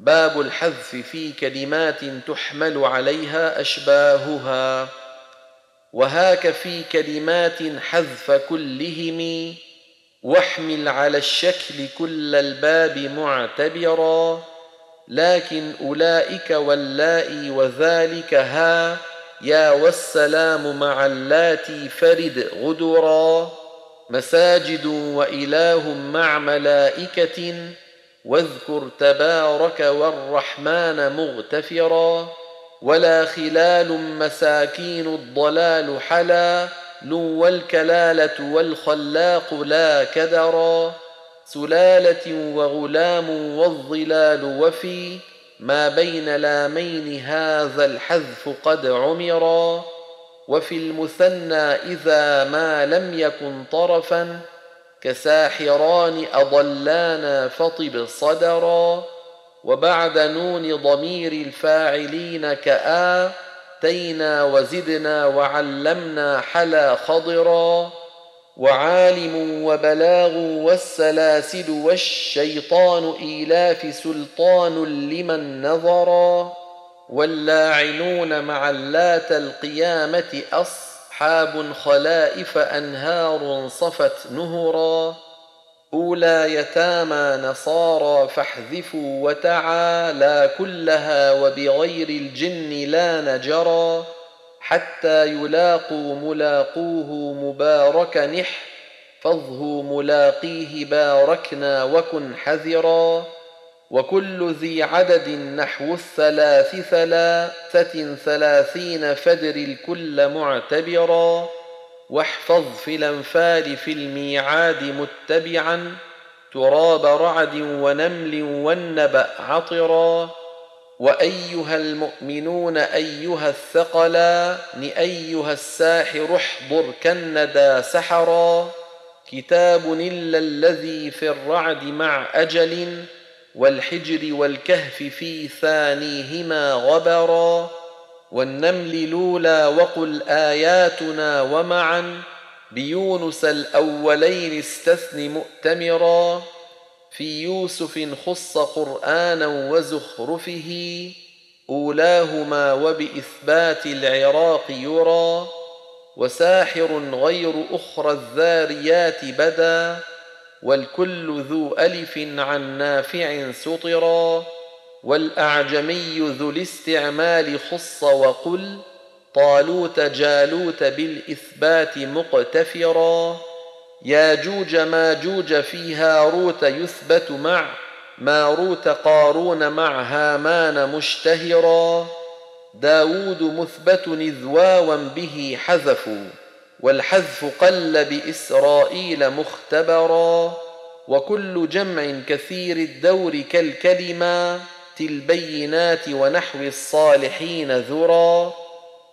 باب الحذف في كلمات تحمل عليها أشباهها. وهاك في كلمات حذف كلهم واحمل على الشكل كل الباب معتبرا. لكن أولئك واللائي وذلك ها يا والسلام مع اللاتي فرد غدرا. مساجد وإله مع ملائكة واذكر تبارك والرحمن مغتفرا ولا خلال مساكين الضلال حلا لو والكلالة والخلاق لا كدرا سلالة وغلام والظلال وفي ما بين لامين هذا الحذف قد عمرا وفي المثنى إذا ما لم يكن طرفا كساحران أضلانا فطب صدرا وبعد نون ضمير الفاعلين كآ تينا وزدنا وعلمنا حلا خضرا وعالم وبلاغ والسلاسل والشيطان إيلاف سلطان لمن نظرا واللاعنون مع اللات القيامة أصحاب خلائف أنهار صفت نهرا أولى يتامى نصارى فاحذفوا وتعالى كلها وبغير الجن لا نجرا حتى يلاقوا ملاقوه مبارك نح فظه ملاقيه باركنا وكن حذرا. وكل ذي عدد نحو الثلاث ثلاثة ثلاثين فدر الكل معتبرا واحفظ في الأنفال في الميعاد متبعا تراب رعد ونمل والنبأ عطرا وأيها المؤمنون أيها الثقلان أيها الساحر احضر كالندى سحرا كتاب إلا الذي في الرعد مع أجل والحجر والكهف في ثانيهما غبرا والنمل لولا وقل آياتنا ومعا بيونس الأولين استثن مؤتمرا في يوسف خص قرآنا وزخرفه أولاهما وبإثبات العراق يرى وساحر غير أخرى الذاريات بدا والكل ذو ألف عن نافع سطرا والأعجمي ذو الاستعمال خص وقل طالوت جالوت بالإثبات مقتفرا. ياجوج ماجوج في هاروت يثبت مع ماروت قارون مع هامان مشتهرا. داود مثبت إذ واوا به حذفوا. والحذف قل بإسرائيل مختبرا وكل جمع كثير الدور كالكلمة البينات ونحو الصالحين ذرا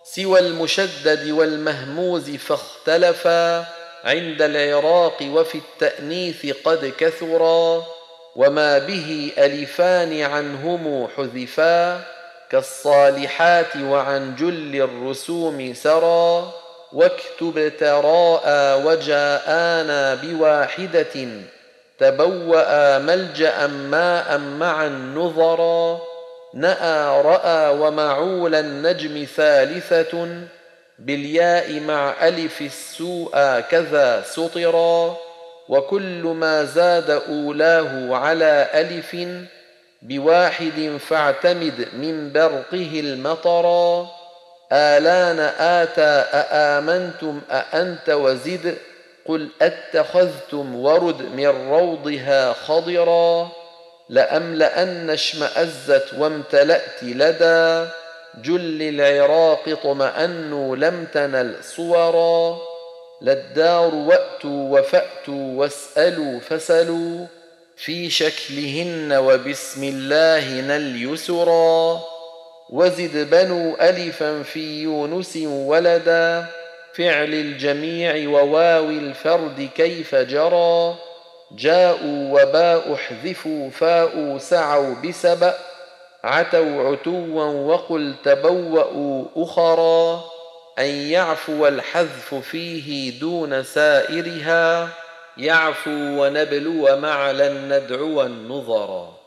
سوى المشدد والمهموز فاختلفا عند العراق وفي التأنيث قد كثرا وما به ألفان عنهم حذفا كالصالحات وعن جل الرسوم سرى واكتب تراءى وجاءانا بواحدة تبوأ ملجأ ماء مع النظرا نأى رأى ومعول النجم ثالثة بالياء مع ألف السوء كذا سطرا وكل ما زاد أولاه على ألف بواحد فاعتمد من برقه المطرا آلان آتى أآمنتم أأنت وزد؟ قل أتخذتم ورد من روضها خضرا لأملأن اشمأزت وامتلأت لدى جل العراق طمأنوا لم تنل صورا للدار وأتوا وفأتوا واسألوا فسلوا في شكلهن وبسم الله نل يسرا وزد بنو ألفا في يونس ولدا فعل الجميع وواو الفرد كيف جرى جاءوا وباء احذفوا فاء سعوا بسبأ عتوا عتوا وقل تبوأوا أخرا أن يعفو الحذف فيه دون سائرها يعفو ونبلو مع لن ندعو النظرا